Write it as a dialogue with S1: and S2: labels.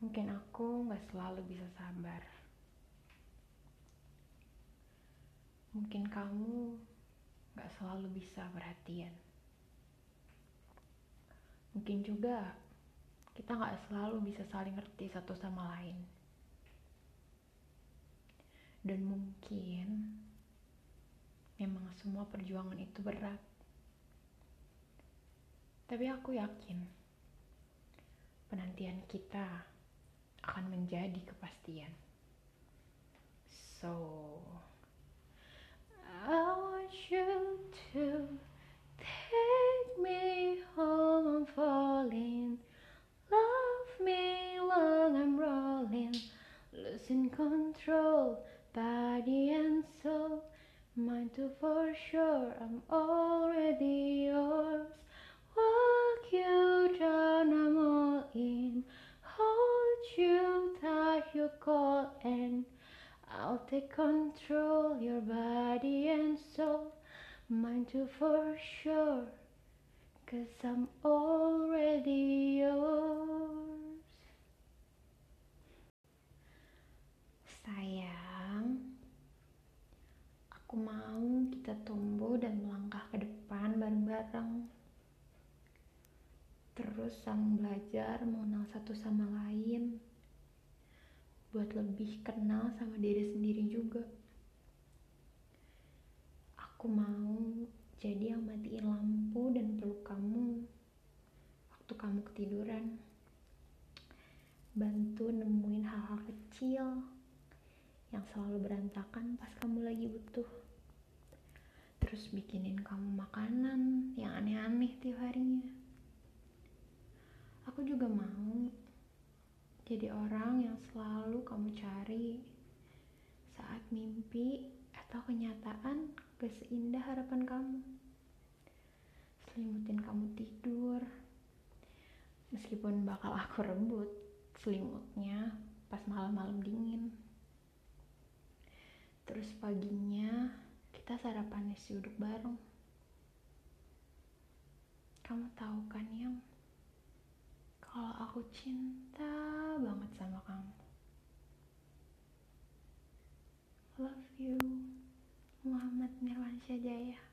S1: Mungkin aku gak selalu bisa sabar. Mungkin kamu gak selalu bisa perhatian. Mungkin juga kita gak selalu bisa saling ngerti satu sama lain. Dan mungkin memang semua perjuangan itu berat. Tapi aku yakin penantian kita akan menjadi kepastian. So, I want you to take me home. I'm falling. Love me while I'm rolling. Losing control, body and soul. Mine too for sure. I'm already I'll take control. Your body and soul. Mine too for sure. Cause I'm already yours. Sayang, aku mau kita tumbuh dan melangkah ke depan bareng-bareng. Terus saling belajar mengenal satu sama lain. Buat lebih kenal sama diri sendiri juga. Aku mau jadi yang matiin lampu dan peluk kamu waktu kamu ketiduran. Bantu nemuin hal-hal kecil yang selalu berantakan pas kamu lagi butuh. Terus bikinin kamu makanan yang aneh-aneh tiap harinya. Aku juga mau jadi orang yang selalu kamu cari saat mimpi atau kenyataan gak seindah harapan kamu. Selimutin kamu tidur. Meskipun bakal aku rebut selimutnya pas malam-malam dingin. Terus paginya kita sarapan nasi uduk bareng. Kamu tahu kan yang kalau aku cinta banget sama kamu. Love you, Muhammad Nirwansyah Jaya.